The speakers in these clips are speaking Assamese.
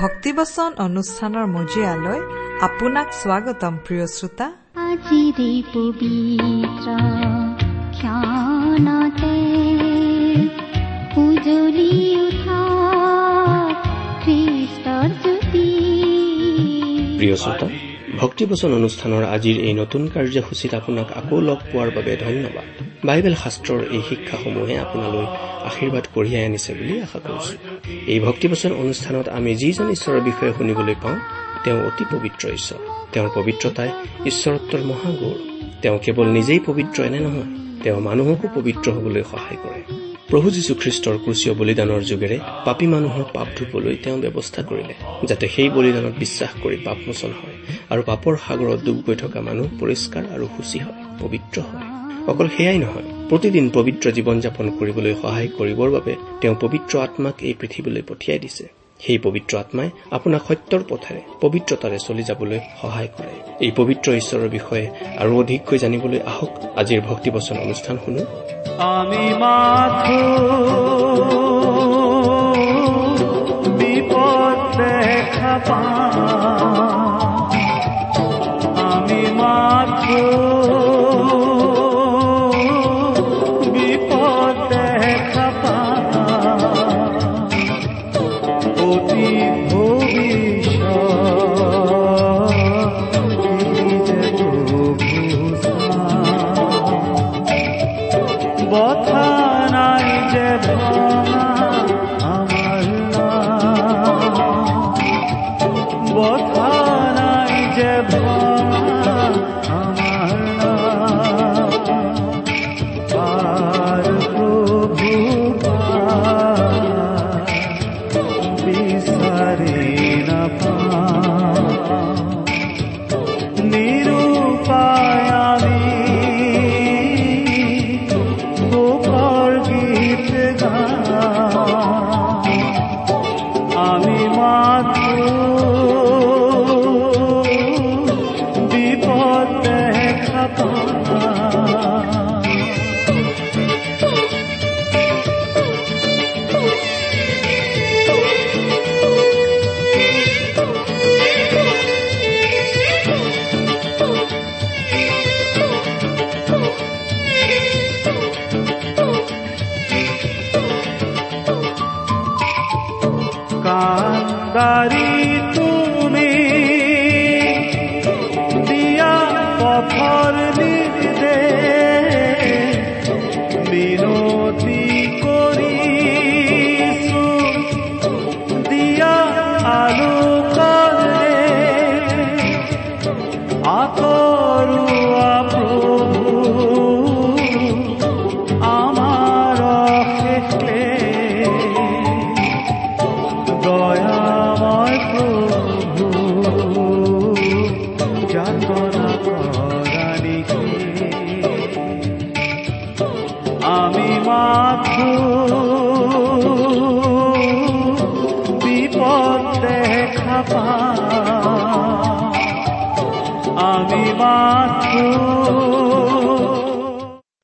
ভক্তিবচন অনুষ্ঠানৰ মজিয়ালৈ আপোনাক স্বাগতম প্ৰিয় শ্ৰোতা। আজিৰে পবিত্ৰ ক্ষণতে উজলি উঠা খ্ৰীষ্টৰ জ্যোতি। প্ৰিয় শ্ৰোতা ভক্তিবচন অনুষ্ঠানৰ আজিৰ এই নতুন কাৰ্যসূচীত আপোনাক আকৌ লগ পোৱাৰ বাবে ধন্যবাদ। বাইবেল শাস্ত্ৰৰ এই শিক্ষাসমূহে আপোনালৈ আশীৰ্বাদ কঢ়িয়াই আনিছে বুলি আশা কৰিছো। এই ভক্তিবচন অনুষ্ঠানত আমি যিজন ঈশ্বৰৰ বিষয়ে শুনিবলৈ পাওঁ তেওঁ অতি পবিত্ৰ ঈশ্বৰ। তেওঁৰ পবিত্ৰতাই ঈশ্বৰত্বৰ মহাগৌৰ। তেওঁ কেৱল নিজেই পবিত্ৰ এনে নহয় তেওঁ মানুহকো পবিত্ৰ হবলৈ সহায় কৰে। প্ৰভু যীশুখ্ৰীষ্টৰ ক্ৰুচীয় বলিদানৰ যোগেৰে পাপী মানুহৰ পাপ ধুবলৈ তেওঁ ব্যৱস্থা কৰিলে যাতে সেই বলিদানত বিশ্বাস কৰি পাপমোচন হয় আৰু পাপৰ সাগৰত ডুব গৈ থকা মানুহ পৰিষ্কাৰ আৰু সূচী হয় পবিত্ৰ হয়। অকল সেয়াই নহয় প্ৰতিদিন পবিত্ৰ জীৱন যাপন কৰিবলৈ সহায় কৰিবৰ বাবে তেওঁ পবিত্ৰ আত্মাক এই পৃথিৱীলৈ পঠিয়াই দিছে। সেই পবিত্ৰ আত্মাই আপোনাক সত্যৰ পথেৰে পবিত্ৰতাৰে চলি যাবলৈ সহায় কৰে। এই পবিত্ৰ ঈশ্বৰৰ বিষয়ে আৰু অধিককৈ জানিবলৈ আহক। আজিৰ ভক্তিবচন অনুষ্ঠান শুনো। আমি মাথো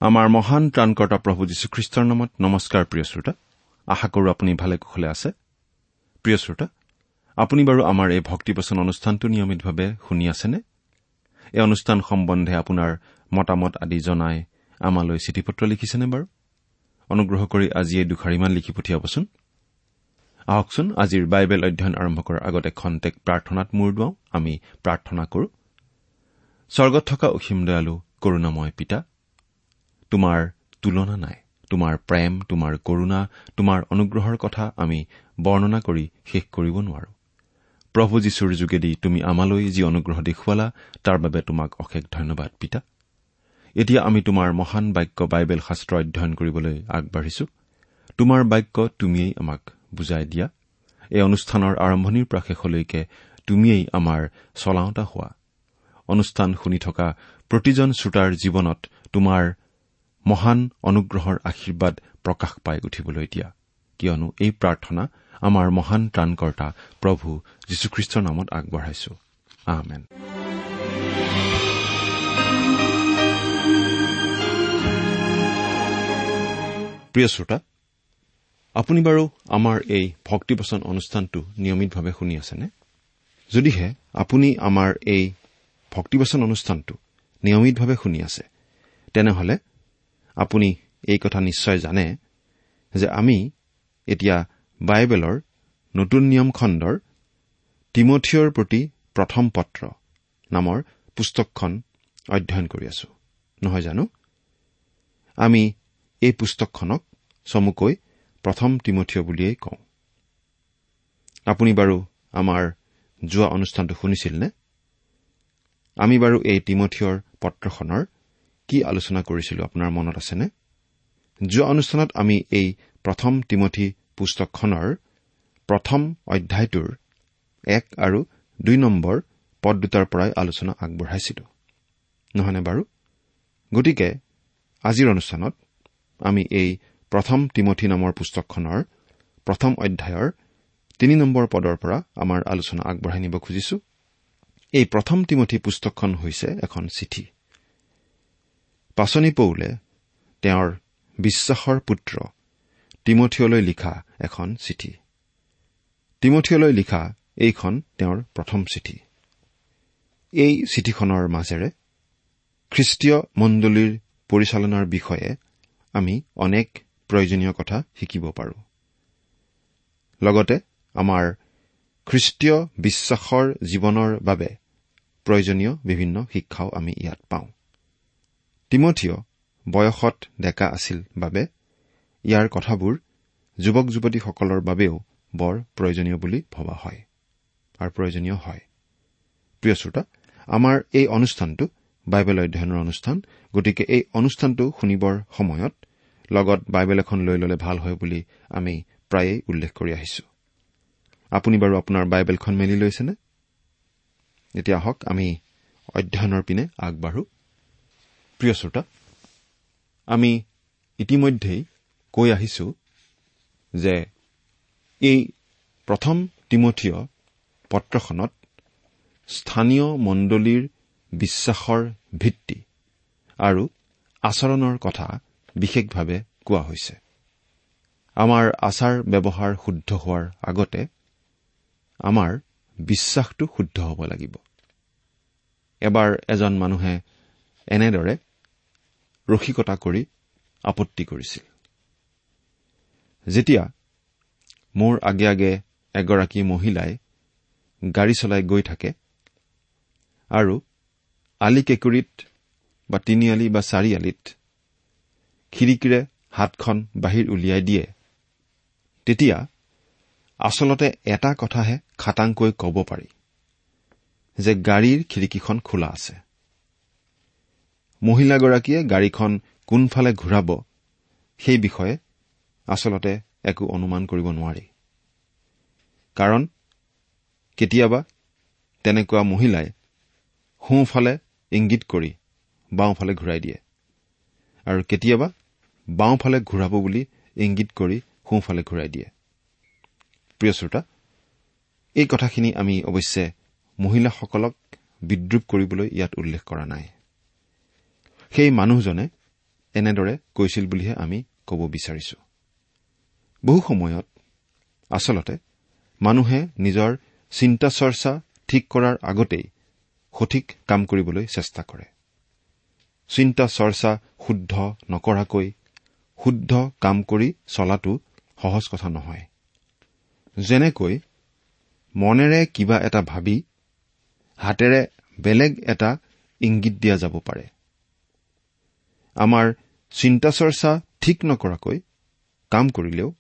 আমাৰ মহান ত্ৰাণকৰ্তা প্ৰভু যীশুখ্ৰীষ্টৰ নামত নমস্কাৰ প্ৰিয় শ্ৰোতা। আশা কৰো আপুনি ভালে কুশলে আছে। প্ৰিয় শ্ৰোতা আপুনি বাৰু আমাৰ এই ভক্তিবচন অনুষ্ঠানটো নিয়মিতভাৱে শুনি আছেনে? এই অনুষ্ঠান সম্বন্ধে আপোনাৰ মতামত আদি জনাই আমালৈ চিঠি পত্ৰ লিখিছেনে বাৰু? অনুগ্ৰহ কৰি আজি এই দুখাৰিমান লিখি পঠিয়াবচোন। আহকচোন আজিৰ বাইবেল অধ্যয়ন আৰম্ভ কৰাৰ আগতে খন্তেক প্ৰাৰ্থনাত মূৰ দুৱাওঁ। আমি প্ৰাৰ্থনা কৰো। স্বৰ্গত থকা অসীম দয়ালু কৰুণাময় পিতা তোমাৰ তুলনা নাই তোমাৰ প্ৰেম তোমাৰ কৰুণা তোমাৰ অনুগ্ৰহৰ কথা আমি বৰ্ণনা কৰি শেষ কৰিব নোৱাৰো। প্ৰভু যীশুৰ যোগেদি তুমি আমালৈ যি অনুগ্ৰহ দেখুৱালা তাৰ বাবে তোমাক অশেষ ধন্যবাদ পিতা। এতিয়া আমি তোমাৰ মহান বাক্য বাইবেল শাস্ত্ৰ অধ্যয়ন কৰিবলৈ আগবাঢ়িছো। তোমাৰ বাক্য তুমিয়েই আমাক বুজাই দিয়া। এই অনুষ্ঠানৰ আৰম্ভণিৰ পৰা শেষলৈকে তুমিয়েই আমাৰ চলাওঁতা হোৱা। অনুষ্ঠান শুনি থকা প্ৰতিজন শ্ৰোতাৰ জীৱনত তোমাৰ মহান অনুগ্ৰহৰ আশীৰ্বাদ প্ৰকাশ পাই উঠিবলৈ দিয়া। কিয়নো এই প্ৰাৰ্থনা আমাৰ মহান ত্ৰাণকৰ্তা প্ৰভু যীশুখ্ৰীষ্টৰ নামত আগবঢ়াইছো। প্ৰিয় শ্ৰোতা আপুনি বাৰু আমাৰ এই ভক্তিবচন অনুষ্ঠানটো নিয়মিতভাৱে শুনি আছেনে? যদিহে আপুনি আমাৰ এই ভক্তিবচন অনুষ্ঠানটো নিয়মিতভাৱে শুনি আছে তেনেহলে আপুনি এই কথা নিশ্চয় জানে যে আমি এতিয়া বাইবেলৰ নতুন নিয়ম খণ্ডৰ তিমঠিয়ৰ প্ৰতি প্ৰথম পত্ৰ নামৰ পুস্তকখন অধ্যয়ন কৰি আছো। নহয় জানো? আমি এই পুস্তকখনক চমুকৈ প্ৰথম তিমঠিয় বুলিয়েই কওঁ। আপুনি বাৰু আমাৰ যোৱা অনুষ্ঠানটো শুনিছিল নে আমি বাৰু এই তিমঠিয়ৰ পত্ৰখনৰ কি আলোচনা কৰিছিলো আপোনাৰ মনত আছেনে? যোৱা অনুষ্ঠানত আমি এই প্ৰথম তিমঠি পুস্তকখনৰ প্ৰথম অধ্যায়টোৰ এক আৰু দুই নম্বৰ পদ দুটাৰ পৰাই আলোচনা আগবঢ়াইছিলো। নহয়নে বাৰু? গতিকে আজিৰ অনুষ্ঠানত আমি এই প্ৰথম তিমঠি নামৰ পুস্তকখনৰ প্ৰথম অধ্যায়ৰ তিনি নম্বৰ পদৰ পৰা আমাৰ আলোচনা আগবঢ়াই নিব খুজিছো। এই প্ৰথম তিমঠি পুস্তকখন হৈছে এখন চিঠি। পাচনি পৌলে তেওঁৰ বিশ্বাসৰ পুত্ৰ তিমঠিয়লৈ লিখা এখন চিঠি। তিমঠিয়লৈ লিখা এইখন তেওঁৰ প্ৰথম চিঠি। এই চিঠিখনৰ মাজেৰে খ্ৰীষ্টীয় মণ্ডলীৰ পৰিচালনাৰ বিষয়ে আমি অনেক প্ৰয়োজনীয় কথা শিকিব পাৰোঁ। লগতে আমাৰ খ্ৰীষ্টীয় বিশ্বাসৰ জীৱনৰ বাবে প্ৰয়োজনীয় বিভিন্ন শিক্ষাও আমি ইয়াত পাওঁ। তিমঠিয় বয়সত ডেকা আছিল বাবে ইয়াৰ কথাবোৰ যুৱক যুৱতীসকলৰ বাবেও বৰ প্ৰয়োজনীয় বুলি ভবা হয় আৰু প্ৰয়োজনীয় হয়। প্ৰিয় শ্ৰোতা আমাৰ এই অনুষ্ঠানটো বাইবেল অধ্যয়নৰ অনুষ্ঠান গতিকে এই অনুষ্ঠানটো শুনিবৰ সময়ত লগত বাইবেল এখন লৈ ললে ভাল হয় বুলি আমি প্ৰায়েই উল্লেখ কৰি আহিছো। আপুনি বাৰু আপোনাৰ বাইবেলখন মেলি লৈছেনে? এতিয়া আহক আমি অধ্যয়নৰ পিনে আগবাঢ়ো। প্ৰিয় শ্ৰোতা আমি ইতিমধ্যেই কৈ আহিছো যে এই প্ৰথম তিমঠীয় পত্ৰখনত স্থানীয় মণ্ডলীৰ বিশ্বাসৰ ভিত্তি আৰু আচৰণৰ কথা বিশেষভাৱে কোৱা হৈছে। আমাৰ আচাৰ ব্যৱহাৰ শুদ্ধ হোৱাৰ আগতে আমাৰ বিশ্বাসটো শুদ্ধ হ'ব লাগিব। এবাৰ এজন মানুহে এনেদৰে ৰসিকতা কৰি আপত্তি কৰিছিল। যেতিয়া মোৰ আগে আগে এগৰাকী মহিলাই গাড়ী চলাই গৈ থাকে আৰু আলি কেঁকুৰিত বা তিনিআলি বা চাৰিআলিত খিৰিকীৰে হাতখন বাহিৰ উলিয়াই দিয়ে। তেতিয়া আচলতে এটা কথাহে খাটাংকৈ ক'ব পাৰি যে গাড়ীৰ খিৰিকীখন খোলা আছে। মহিলাগৰাকীয়ে গাড়ীখন কোনফালে ঘূৰাব সেই বিষয়ে আচলতে একো অনুমান কৰিব নোৱাৰি। কাৰণ কেতিয়াবা তেনেকুৱা মহিলাই সোঁফালে ইংগিত কৰি বাওঁফালে ঘূৰাই দিয়ে। আৰু কেতিয়াবা বাওঁফালে ঘূৰাব বুলি ইংগিত কৰি সোঁফালে ঘূৰাই দিয়ে। প্ৰিয় শ্ৰোতা এই কথাখিনি আমি অৱশ্যে মহিলাসকলক বিদ্ৰূপ কৰিবলৈ ইয়াত উল্লেখ কৰা নাই। সেই মানুহজনে এনেদৰে কৈছিল বুলিহে আমি ক'ব বিচাৰিছো। বহু সময়ত আচলতে মানুহে নিজৰ চিন্তা চৰ্চা ঠিক কৰাৰ আগতেই সঠিক কাম কৰিবলৈ চেষ্টা কৰে। চিন্তা চৰ্চা শুদ্ধ নকৰাকৈ শুদ্ধ কাম কৰি চলাটো সহজ কথা নহয়। যেনেকৈ মনেৰে কিবা এটা ভাবি হাতেৰে বেলেগ এটা ইংগিত দিয়া যাব পাৰে। আমাৰ চিন্তা চৰ্চা ঠিক নকৰাকৈ কাম কৰিলেও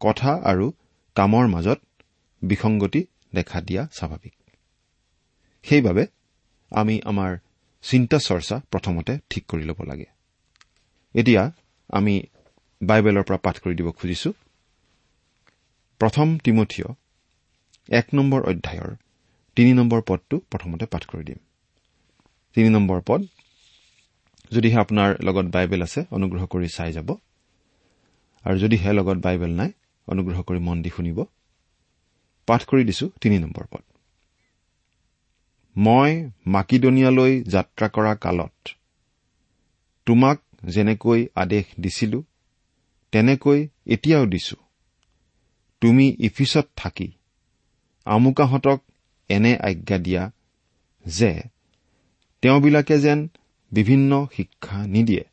কথা আৰু কামৰ মাজত বিসংগতি দেখা দিয়া স্বাভাৱিক। সেইবাবে আমি আমাৰ চিন্তা চৰ্চা প্ৰথমতে ঠিক কৰি ল'ব লাগে। এতিয়া আমি বাইবেলৰ পৰা পাঠ কৰি দিব খুজিছো। প্ৰথম তিমঠিয় এক নম্বৰ অধ্যায়ৰ তিনি নম্বৰ পদটো প্ৰথমতে পাঠ কৰি দিম। তিনি নম্বৰ পদ যদিহে আপোনাৰ লগত বাইবেল আছে অনুগ্ৰহ কৰি চাই যাব। আৰু যদিহে লগত বাইবেল নাই অনুগ্ৰহ কৰি মন দি শুনিব। পাঠ কৰি দিছো তিনি নম্বৰ পদ। মই মাকিদনিয়ালৈ যাত্ৰা কৰা কালত তোমাক যেনেকৈ আদেশ দিছিলো তেনেকৈ এতিয়াও দিছো। তুমি ইফিচত থাকি আমোকাহঁতক এনে আজ্ঞা দিয়া যে তেওঁবিলাকে যেন বিভিন্ন শিক্ষা নিদিয়ে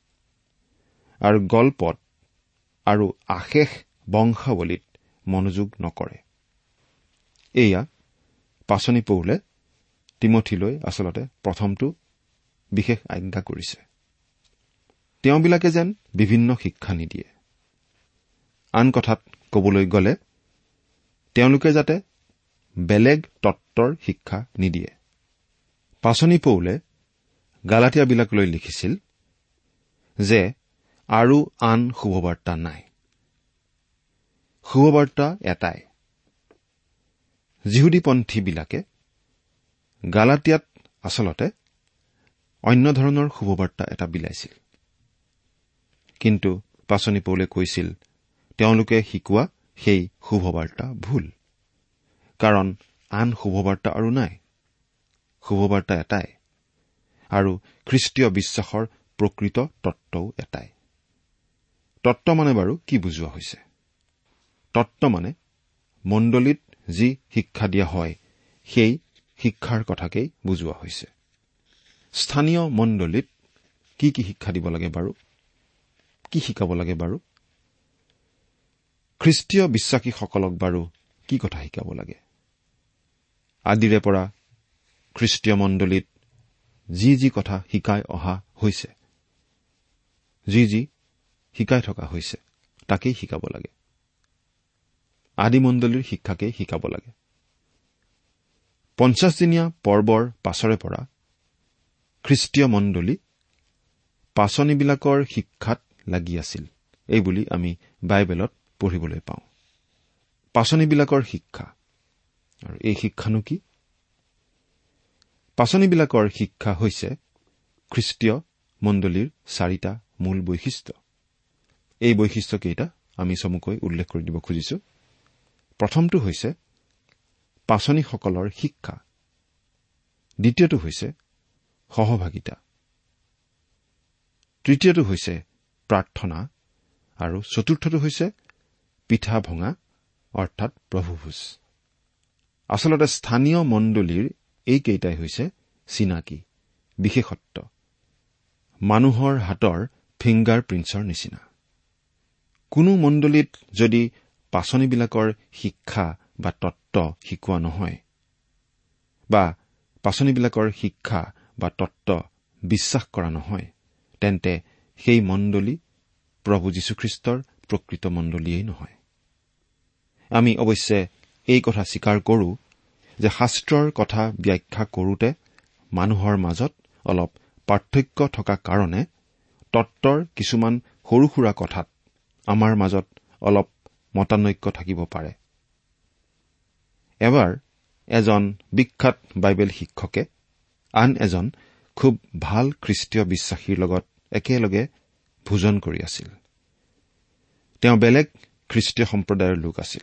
আৰু গল্পত আৰু আশেষ বংশাৱলীত মনোযোগ নকৰে। এয়া পাচনি পৌলে তিমঠিলৈ আচলতে প্ৰথমটো বিশেষ আজ্ঞা কৰিছে। তেওঁবিলাকে যেন বিভিন্ন শিক্ষা নিদিয়ে। আন কথাত কবলৈ গ'লে তেওঁলোকে যাতে বেলেগ তত্বৰ শিক্ষা নিদিয়ে। পাচনি পৌলে গালাটীয়াবিলাকলৈ লিখিছিল যে আৰু আন শুভবাৰ্তা নাই। শুভবাৰ্তা এটাই। যিহুদীপন্থীবিলাকে গালাটীয়াত আচলতে অন্য ধৰণৰ শুভবাৰ্তা এটা বিলাইছিল। কিন্তু পাচনি পৌলে কৈছিল তেওঁলোকে শিকোৱা সেই শুভবাৰ্তা ভুল। কাৰণ আন শুভবাৰ্তা আৰু নাই। শুভবাৰ্তা এটাই। আৰু খ্ৰীষ্টীয় বিশ্বাসৰ প্ৰকৃত তত্বও এটাই। তত্ব মানে বাৰু কি বুজোৱা হৈছে? তত্ব মানে মণ্ডলীত যি শিক্ষা দিয়া হয় সেই শিক্ষাৰ কথাকেই বুজোৱা হৈছে। স্থানীয় মণ্ডলীত কি কি শিক্ষা দিব লাগে বাৰু? কি শিকাব লাগে বাৰু? খ্ৰীষ্টীয় বিশ্বাসীসকলক বাৰু কি কথা শিকাব লাগে? আদিৰে পৰা খ্ৰীষ্টীয় মণ্ডলীত যি যি কথা শিকাই অহা হৈছে যি যি শিকাই থকা হৈছে তাকেই শিকাব লাগে। আদিমণ্ডলীৰ শিক্ষাকেই শিকাব লাগে। পঞ্চাছদিনীয়া পৰ্বৰ পাছৰে পৰা খ্ৰীষ্টীয় মণ্ডলী পাচনিবিলাকৰ শিক্ষাত লাগি আছিল। এইবুলি আমি বাইবেলত পঢ়িবলৈ পাওঁ। পাচনিবিলাকৰ শিক্ষা। আৰু এই শিক্ষানো কি? পাচনিবিলাকৰ শিক্ষা হৈছে খ্ৰীষ্টীয় মণ্ডলীৰ চাৰিটা মূল বৈশিষ্ট্য। এই বৈশিষ্ট্যকেইটা আমি চমুকৈ উল্লেখ কৰি দিব খুজিছো। প্ৰথমটো হৈছে পাচনীসকলৰ শিক্ষা। দ্বিতীয়টো হৈছে সহভাগিতা। তৃতীয়টো হৈছে প্ৰাৰ্থনা আৰু চতুৰ্থটো হৈছে পিঠা ভঙা অৰ্থাৎ প্ৰভুভোজ। আচলতে স্থানীয় মণ্ডলীৰ এইকেইটাই হৈছে চিনাকি বিশেষত্ব। মানুহৰ হাতৰ ফিংগাৰ প্ৰিণ্টছৰ নিচিনা। কোনো মণ্ডলীত যদি পাচনিবিলাকৰ শিক্ষা বা তত্ব শিকোৱা নহয় বা পাচনিবিলাকৰ শিক্ষা বা তত্ব বিশ্বাস কৰা নহয় তেন্তে সেই মণ্ডলী প্ৰভু যীশুখ্ৰীষ্টৰ প্ৰকৃত মণ্ডলীয়েই নহয়। আমি অৱশ্যে এই কথা স্বীকাৰ কৰো যে শাস্ত্ৰৰ কথা ব্যাখ্যা কৰোতে মানুহৰ মাজত অলপ পাৰ্থক্য থকা কাৰণে তত্বৰ কিছুমান সৰু সুৰা কথাত আমাৰ মাজত অলপ মতানৈক্য থাকিব পাৰে। এবাৰ এজন বিখ্যাত বাইবেল শিক্ষকে আন এজন খুব ভাল খ্ৰীষ্টীয় বিশ্বাসীৰ লগত একেলগে ভোজন কৰি আছিল। তেওঁ বেলেগ খ্ৰীষ্টীয় সম্প্ৰদায়ৰ লোক আছিল।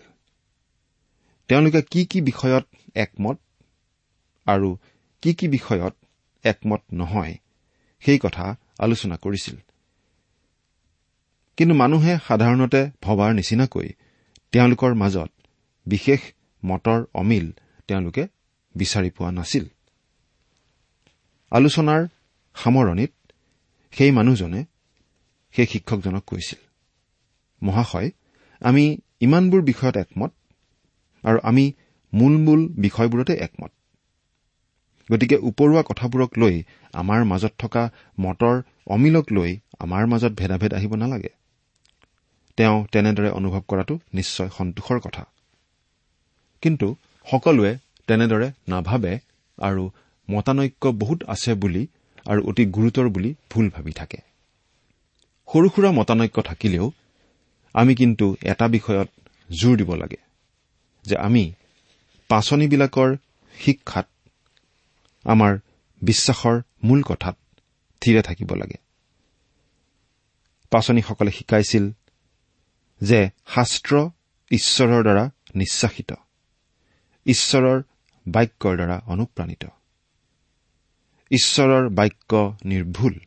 তেওঁলোকে কি কি বিষয়ত একমত আৰু কি কি বিষয়ত একমত নহয় সেই কথা আলোচনা কৰিছিল। কিন্তু মানুহে সাধাৰণতে ভবাৰ নিচিনাকৈ তেওঁলোকৰ মাজত বিশেষ মতৰ অমিল তেওঁলোকে বিচাৰি পোৱা নাছিল। আলোচনাৰ সামৰণিত সেই মানুহজনে সেই শিক্ষকজনক কৈছিল মহাশয় আমি ইমানবোৰ বিষয়ত একমত আৰু আমি মূল মূল বিষয়বোৰতে একমত। গতিকে ওপৰুৱা কথাবোৰক লৈ আমাৰ মাজত থকা মতৰ অমিলক লৈ আমাৰ মাজত ভেদাভেদ আহিব নালাগে। তেওঁ তেনেদৰে অনুভৱ কৰাটো নিশ্চয় সন্তোষৰ কথা। কিন্তু সকলোৱে তেনেদৰে নাভাবে আৰু মতানৈক্য বহুত আছে বুলি আৰু অতি গুৰুতৰ বুলি ভুল ভাবি থাকে। সৰু সুৰা মতানৈক্য থাকিলেও আমি কিন্তু এটা বিষয়ত জোৰ দিব লাগে যে আমি পাচনিবিলাকৰ শিক্ষাত আমাৰ বিশ্বাসৰ মূল কথাত থিৰে থাকিব লাগে। পাচনীসকলে শিকাইছিল যে শাস্ত্ৰ ঈশ্বৰৰ দ্বাৰা নিশ্বাসিত ঈশ্বৰৰ বাক্যৰ দ্বাৰা অনুপ্ৰাণিত। ঈশ্বৰৰ বাক্য নিৰ্ভুল।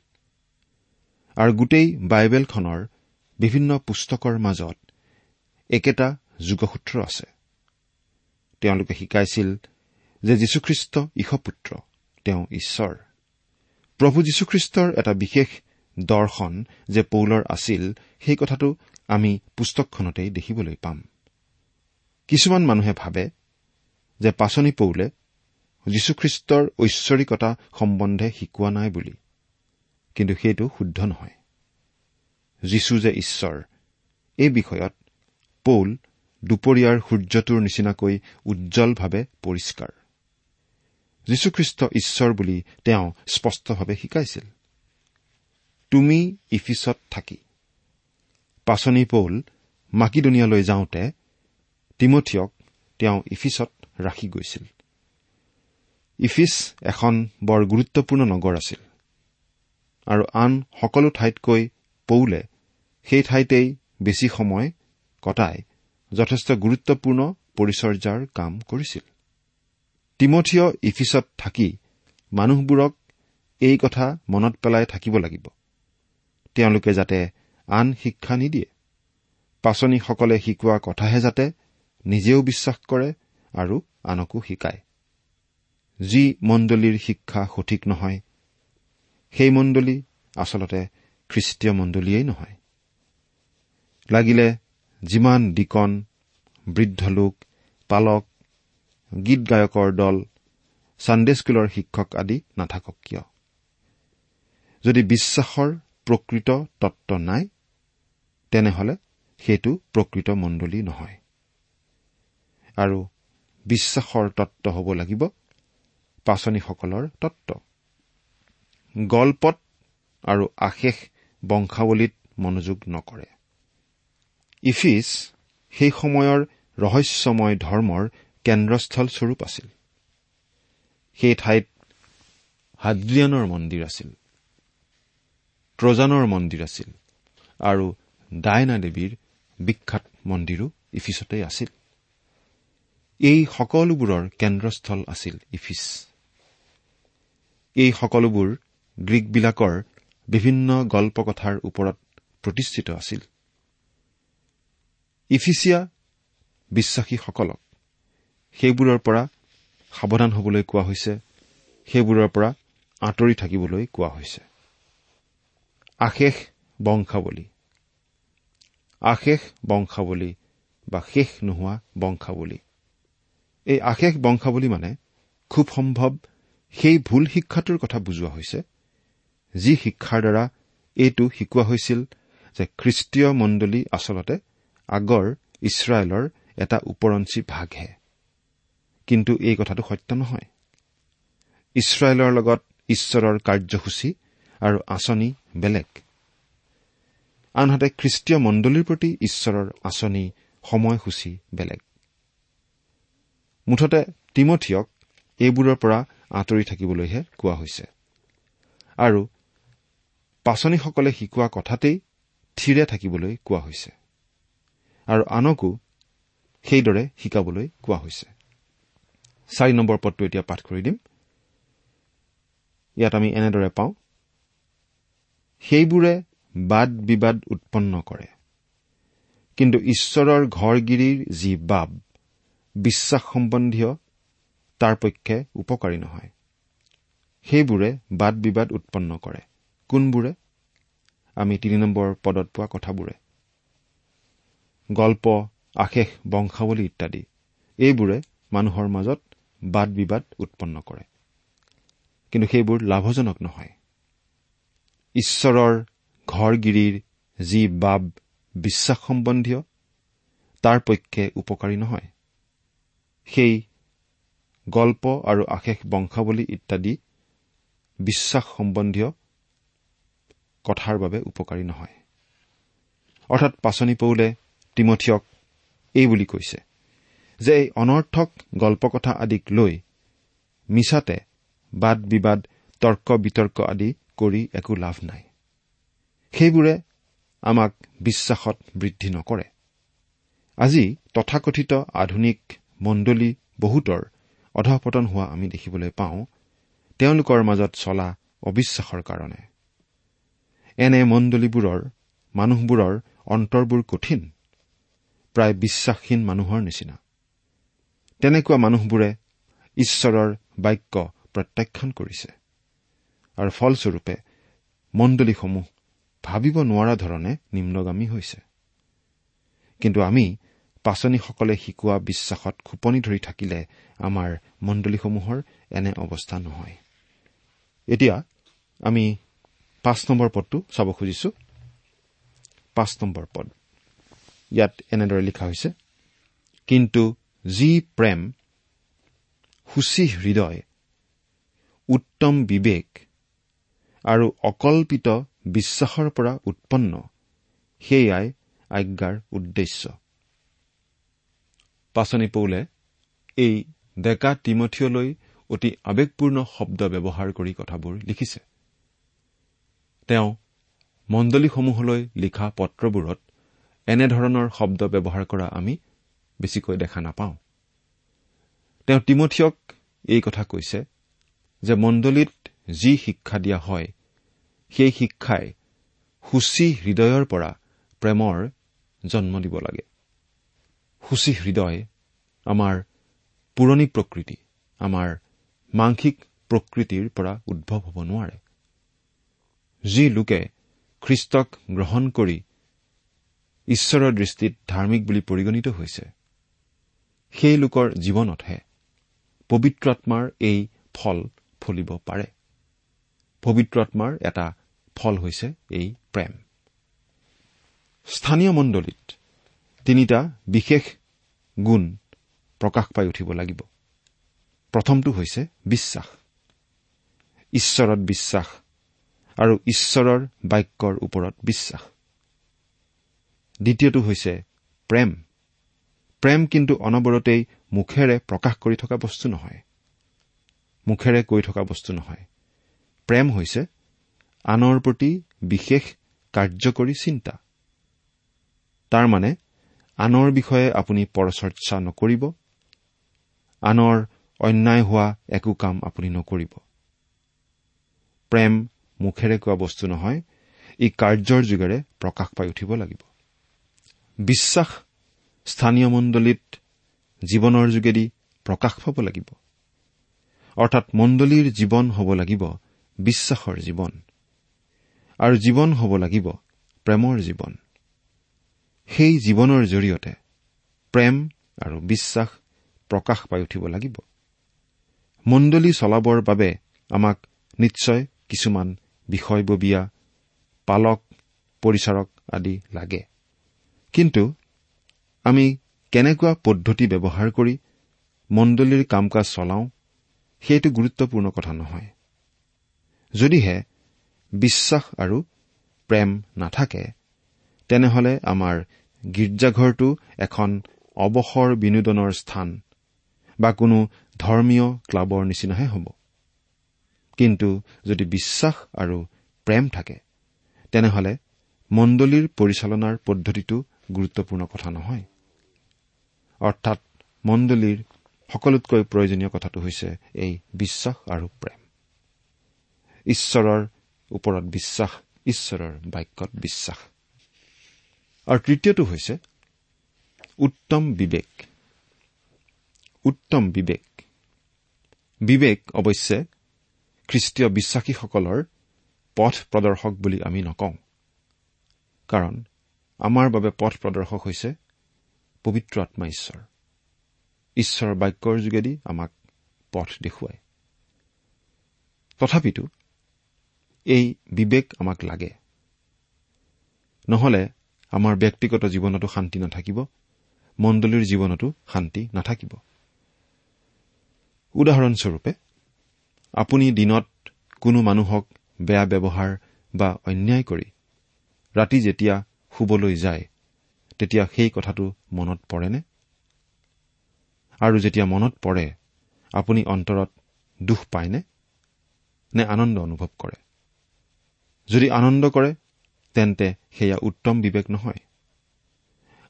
আৰু গোটেই বাইবেলখনৰ বিভিন্ন পুস্তকৰ মাজত একেটা যোগসূত্ৰ আছে। তেওঁলোকে শিকাইছিল যে যীশুখ্ৰীষ্ট ঈশপুত্ৰ তেওঁ ঈশ্বৰ। প্ৰভু যীশুখ্ৰীষ্টৰ এটা বিশেষ দৰ্শন যে পৌলৰ আছিল সেই কথাটো আমি পুস্তকখনতেই দেখিবলৈ পাম। কিছুমান মানুহে ভাবে যে পাচনি পৌলে যীশুখ্ৰীষ্টৰ ঐশ্বৰিকতা সম্বন্ধে শিকোৱা নাই বুলি। কিন্তু সেইটো শুদ্ধ নহয়। যীশু যে ঈশ্বৰ এই বিষয়ত পৌল দুপৰীয়াৰ সূৰ্যটোৰ নিচিনাকৈ উজ্জ্বলভাৱে পৰিষ্কাৰ। যীশুখ্ৰীষ্ট ঈশ্বৰ বুলি তেওঁ স্পষ্টভাৱে শিকাইছিল। তুমি ইফিছত থাকি পাচনি পৌল মাকিদুনিয়ালৈ যাওঁতে তিমঠিয়ক তেওঁ ইফিছত ৰাখি গৈছিল। ইফিছ এখন বৰ গুৰুত্বপূৰ্ণ নগৰ আছিল। আৰু আন সকলো ঠাইতকৈ পৌলে সেই ঠাইতেই বেছি সময় কটাই যথেষ্ট গুৰুত্বপূৰ্ণ পৰিচৰ্যাৰ কাম কৰিছিল। তিমঠিয় ইফিছত থাকি মানুহবোৰক এই কথা মনত পেলাই থাকিব লাগিব। তেওঁলোকে যাতে আন শিক্ষা নিদিয়ে। পাচনীসকলে শিকোৱা কথাহে যাতে নিজেও বিশ্বাস কৰে আৰু আনকো শিকায়। যি মণ্ডলীৰ শিক্ষা সঠিক নহয় সেই মণ্ডলী আচলতে খ্ৰীষ্টীয় মণ্ডলীয়েই নহয়। লাগিলে যিমান ডিকন বৃদ্ধ লোক পালক গীত গায়কৰ দল ছানডে স্কুলৰ শিক্ষক আদি নাথাকক কিয়? যদি বিশ্বাসৰ প্ৰকৃত তত্ব নাই তেনেহলে সেইটো প্ৰকৃত মণ্ডলী নহয়। আৰু বিশ্বাসৰ তত্ব হ'ব লাগিব পাচনীসকলৰ তত্ব গল্পত আৰু আশেষ বংশাৱলীত মনোযোগ নকৰে। ইফিছ সেই সময়ৰ ৰহস্যময় ধৰ্মৰ কেন্দ্ৰস্থল স্বৰূপ আছিল। সেই ঠাইত হাদ্ৰিয়ানৰ মন্দিৰ আছিল ট্ৰজানৰ মন্দিৰ আছিল আৰু ডায়না দেৱীৰ বিখ্যাত মন্দিৰো ইফিছতেই আছিল। এই সকলোবোৰৰ কেন্দ্ৰস্থল আছিল ইফিছ এই সকলোবোৰ গ্ৰীকবিলাকৰ বিভিন্ন গল্পকথাৰ ওপৰত প্ৰতিষ্ঠিত আছিল। ইফিচিয়া বিশ্বাসীসকলক সেইবোৰৰ পৰা সাৱধান হবলৈ কোৱা হৈছে সেইবোৰৰ পৰা আঁতৰি থাকিবলৈ কোৱা হৈছে। আশেষ বংশাৱলী। আশেষ বংশাৱলী বা শেষ নোহোৱা বংশাৱলী। এই আশেষ বংশাৱলী মানে খুব সম্ভৱ সেই ভুল শিক্ষাটোৰ কথা বুজোৱা হৈছে যি শিক্ষাৰ দ্বাৰা এইটো শিকোৱা হৈছিল যে খ্ৰীষ্টীয় মণ্ডলী আচলতে আগৰ ইছৰাইলৰ এটা ওপৰঞ্চি ভাগহে। কিন্তু এই কথাটো সত্য নহয়। ইছৰাইলৰ লগত ঈশ্বৰৰ কাৰ্যসূচী আৰু আঁচনি বেলেগ। আনহাতে খ্ৰীষ্টীয় মণ্ডলীৰ প্ৰতি ঈশ্বৰৰ আঁচনি সময়সূচী বেলেগ। মুঠতে তিমঠিয়ক এইবোৰৰ পৰা আঁতৰি থাকিবলৈহে কোৱা হৈছে। আৰু পাচনীসকলে শিকোৱা কথাতেই থিৰে থাকিবলৈ কোৱা হৈছে। আৰু আনকো সেইদৰে শিকাবলৈ কোৱা হৈছে। চাৰি নম্বৰ পদটো এতিয়া পাঠ কৰি দিম। ইয়াত আমি এনেদৰে পাওঁ। সেইবোৰে বাদ বিবাদ উৎপন্ন কৰে। কিন্তু ঈশ্বৰৰ ঘৰগিৰিৰ যি বাব বিশ্বাস সম্বন্ধীয় তাৰ পক্ষে উপকাৰী নহয়। সেইবোৰে বাদ বিবাদ উৎপন্ন কৰে। কোনবোৰে? আমি তিনি নম্বৰ পদত পোৱা কথাবোৰে। গল্প আশেষ বংশাৱলী ইত্যাদি। এইবোৰে মানুহৰ মাজত বাদ বিবাদ উৎপন্ন কৰে। কিন্তু সেইবোৰ লাভজনক নহয়। ঈশ্বৰৰ ঘৰগিৰিৰ যি বাব বিশ্বাস সম্বন্ধীয় তাৰ পক্ষে উপকাৰী নহয়। সেই গল্প আৰু আশেষ বংশাৱলী ইত্যাদি বিশ্বাস সম্বন্ধীয় কথাৰ বাবে উপকাৰী নহয়। অৰ্থাৎ পাচনি পৌলে তিমঠিয়ক এই বুলি কৈছে যে এই অনৰ্থক গল্পকথা আদিক লৈ মিছাতে বাদ বিবাদ তৰ্ক বিতৰ্ক আদি কৰি একো লাভ নাই। সেইবোৰে আমাক বিশ্বাসত বৃদ্ধি নকৰে। আজি তথাকথিত আধুনিক মণ্ডলী বহুতৰ অধপতন হোৱা আমি দেখিবলৈ পাওঁ তেওঁলোকৰ মাজত চলা অবিশ্বাসৰ কাৰণে। এনে মণ্ডলীবোৰৰ মানুহবোৰৰ অন্তৰবোৰ কঠিন প্ৰায় বিশ্বাসহীন মানুহৰ নিচিনা। তেনেকুৱা মানুহবোৰে ঈশ্বৰৰ বাক্য প্ৰত্যাখ্যান কৰিছে আৰু ফলস্বৰূপে মণ্ডলীসমূহ ভাবিব নোৱাৰা ধৰণে নিম্নগামী হৈছে। কিন্তু আমি পাচনীসকলে শিকোৱা বিশ্বাসত খোপনি ধৰি থাকিলে আমাৰ মণ্ডলীসমূহৰ এনে অৱস্থা নহয়। এতিয়া আমি পাঁচ নম্বৰ পদটো চাব খুজিছো। পাঁচ নম্বৰ পদ। ইয়াত এনেদৰে লিখা হৈছে কিন্তু যি প্ৰেম সুচী হৃদয় উত্তম বিবেক আৰু অকল্পিত বিশ্বাসৰ পৰা উৎপন্ন সেয়াই আজ্ঞাৰ উদ্দেশ্য। পাচনি পৌলে এই ডেকা তিমঠিয়লৈ অতি আৱেগপূৰ্ণ শব্দ ব্যৱহাৰ কৰি কথাবোৰ লিখিছে। তেওঁ মণ্ডলীসমূহলৈ লিখা পত্ৰবোৰত এনেধৰণৰ শব্দ ব্যৱহাৰ কৰা আমি বেছিকৈ দেখা নাপাওঁ। তেওঁ তিমঠিয়ক এই কথা কৈছে যে মণ্ডলীত যি শিক্ষা দিয়া হয় সেই শিক্ষাই সুচী হৃদয়ৰ পৰা প্ৰেমৰ জন্ম দিব লাগে। সুচী হৃদয় আমাৰ পুৰণি প্ৰকৃতি আমাৰ মাংসিক প্ৰকৃতিৰ পৰা উদ্ভৱ হ'ব নোৱাৰে। যি লোকে খ্ৰীষ্টক গ্ৰহণ কৰি ঈশ্বৰৰ দৃষ্টিত ধাৰ্মিক বুলি পৰিগণিত হৈছে সেই লোকৰ জীৱনতহে পবিত্ৰ আত্মাৰ এই ফল ফলিব পাৰে। পবিত্ৰ আত্মাৰ এটা ফল হৈছে এই প্ৰেম। স্থানীয় মণ্ডলীত তিনিটা বিশেষ গুণ প্ৰকাশ পাই উঠিব লাগিব। প্ৰথমটো হৈছে বিশ্বাস। ঈশ্বৰত বিশ্বাস আৰু ঈশ্বৰৰ বাক্যৰ ওপৰত বিশ্বাস। দ্বিতীয়টো হৈছে প্ৰেম। প্ৰেম কিন্তু অনবৰতেই মুখেৰে প্ৰকাশ কৰি থকা বস্তু নহয়। মুখেৰে কৈ থকা বস্তু নহয়। প্ৰেম হৈছে আনৰ প্ৰতি বিশেষ কাৰ্যকৰী চিন্তা। তাৰমানে আনৰ বিষয়ে আপুনি পৰচৰ্চা নকৰিব। আনৰ অন্যায় হোৱা একো কাম আপুনি নকৰিব। প্ৰেম মুখেৰে কোৱা বস্তু নহয় ই কাৰ্যৰ যোগেৰে প্ৰকাশ পাই উঠিব লাগিব। বিশ্বাস স্থানীয় মণ্ডলীত জীৱনৰ যোগেদি প্ৰকাশ পাব লাগিব। অৰ্থাৎ মণ্ডলীৰ জীৱন হ'ব লাগিব বিশ্বাসৰ জীৱন। আৰু জীৱন হ'ব লাগিব প্ৰেমৰ জীৱন। সেই জীৱনৰ জৰিয়তে প্ৰেম আৰু বিশ্বাস প্ৰকাশ পাই উঠিব লাগিব। মণ্ডলী চলাবৰ বাবে আমাক নিশ্চয় কিছুমান বিষয়ববীয়া পালক পৰিচাৰক আদি লাগে। কিন্তু আমি কেনেকুৱা পদ্ধতি ব্যৱহাৰ কৰি মণ্ডলীৰ কাম কাজ চলাওঁ সেইটো গুৰুত্বপূৰ্ণ কথা নহয়। যদিহে বিশ্বাস আৰু প্ৰেম নাথাকে তেনেহলে আমাৰ গীৰ্জাঘৰটো এখন অৱসৰ বিনোদনৰ স্থান বা কোনো ধৰ্মীয় ক্লাবৰ নিচিনাহে হ'ব। কিন্তু যদি বিশ্বাস আৰু প্ৰেম থাকে তেনেহলে মণ্ডলীৰ পৰিচালনাৰ পদ্ধতিটো গুৰুত্বপূৰ্ণ কথা নহয়। অৰ্থাৎ মণ্ডলীৰ সকলোতকৈ প্ৰয়োজনীয় কথাটো হৈছে এই বিশ্বাস আৰু প্ৰেম। ঈশ্বৰৰ ওপৰত বিশ্বাস ঈশ্বৰৰ বাক্যত বিশ্বাস। আৰু তৃতীয়টো হৈছে উত্তম বিবেক। উত্তম বিবেক। বিবেক অৱশ্যে খ্ৰীষ্টীয় বিশ্বাসীসকলৰ পথ প্ৰদৰ্শক বুলি আমি নকওঁ। কাৰণ আমাৰ বাবে পথ প্ৰদৰ্শক হৈছে পবিত্ৰ আত্মা ঈশ্বৰ। ঈশ্বৰৰ বাক্যৰ যোগেদি আমাক পথ দেখুৱায়। তথাপিতো এই বিবেক আমাক লাগে। নহলে আমাৰ ব্যক্তিগত জীৱনতো শান্তি নাথাকিব মণ্ডলীৰ জীৱনতো শান্তি নাথাকিব। উদাহৰণস্বৰূপে আপুনি দিনত কোনো মানুহক বেয়া ব্যৱহাৰ বা অন্যায় কৰি ৰাতি যেতিয়া শুবলৈ যায় তেতিয়া সেই কথাটো মনত পৰেনে? আৰু যেতিয়া মনত পৰে আপুনি অন্তৰত দুখ পায়নে? নে আনন্দ অনুভৱ কৰে? যদি আনন্দ কৰে তেন্তে সেয়া উত্তম বিবেক নহয়।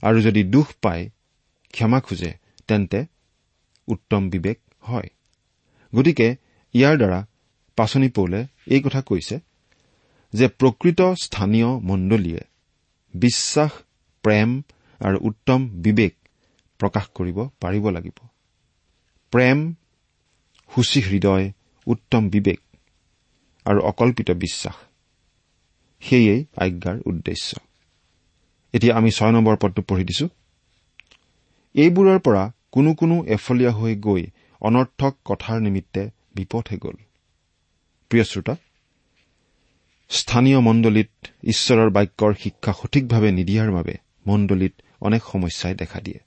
আৰু যদি দুখ পায় ক্ষমা খোজে তেন্তে উত্তম বিবেক হয়। গতিকে ইয়াৰ দ্বাৰা পাচনি পৌলে এই কথা কৈছে যে প্ৰকৃত স্থানীয় মণ্ডলীয়ে বিশ্বাস প্ৰেম আৰু উত্তম বিবেক প্ৰকাশ কৰিব পাৰিব লাগিব। প্ৰেম সূচী হৃদয় উত্তম বিবেক আৰু অকল্পিত বিশ্বাস। সেয়েই আজ্ঞাৰ উদ্দেশ্য। এতিয়া আমি ছয় নম্বৰ পদটো পঢ়ি দিছো। এইবোৰৰ পৰা কোনো কোনো এফলীয়া হৈ গৈ অনৰ্থক কথাৰ নিমিত্তে বিপথে গ'ল। প্ৰিয় শ্ৰোতা স্থানীয় মণ্ডলীত ঈশ্বৰৰ বাক্যৰ শিক্ষা সঠিকভাৱে নিদিয়াৰ বাবে মণ্ডলীত অনেক সমস্যাই দেখা দিয়ে।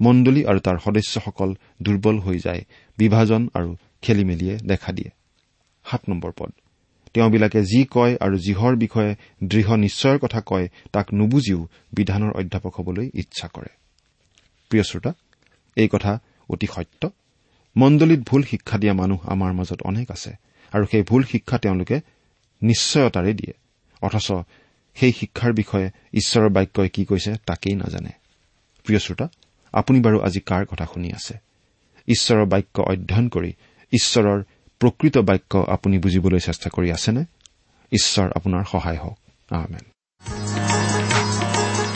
মণ্ডলী আৰু তাৰ সদস্যসকল দুৰ্বল হৈ যায় বিভাজন আৰু খেলি মেলিয়ে দেখা দিয়ে। সাত নম্বৰ পদ। তেওঁবিলাকে যি কয় আৰু যিহৰ বিষয়ে দৃঢ় নিশ্চয়ৰ কথা কয় তাক নুবুজিও বিধানৰ অধ্যাপক হবলৈ ইচ্ছা কৰে। প্ৰিয় শ্ৰোতা এই কথা অতি সত্য। মণ্ডলীত ভুল শিক্ষা দিয়া মানুহ আমাৰ মাজত অনেক আছে আৰু সেই ভুল শিক্ষা তেওঁলোকে নিশ্চয়তাৰে দিয়ে। অথচ সেই শিক্ষাৰ বিষয়ে ঈশ্বৰৰ বাক্যই কি কৈছে তাকেই নাজানে। প্ৰিয় শ্ৰোতা আপুনি বাৰু আজি কাৰ কথা শুনি আছে? ঈশ্বৰৰ বাক্য অধ্যয়ন কৰি ঈশ্বৰৰ প্ৰকৃত বাক্য আপুনি বুজিবলৈ চেষ্টা কৰি আছেনে? ঈশ্বৰ আপোনাৰ সহায় হওক। আহমেন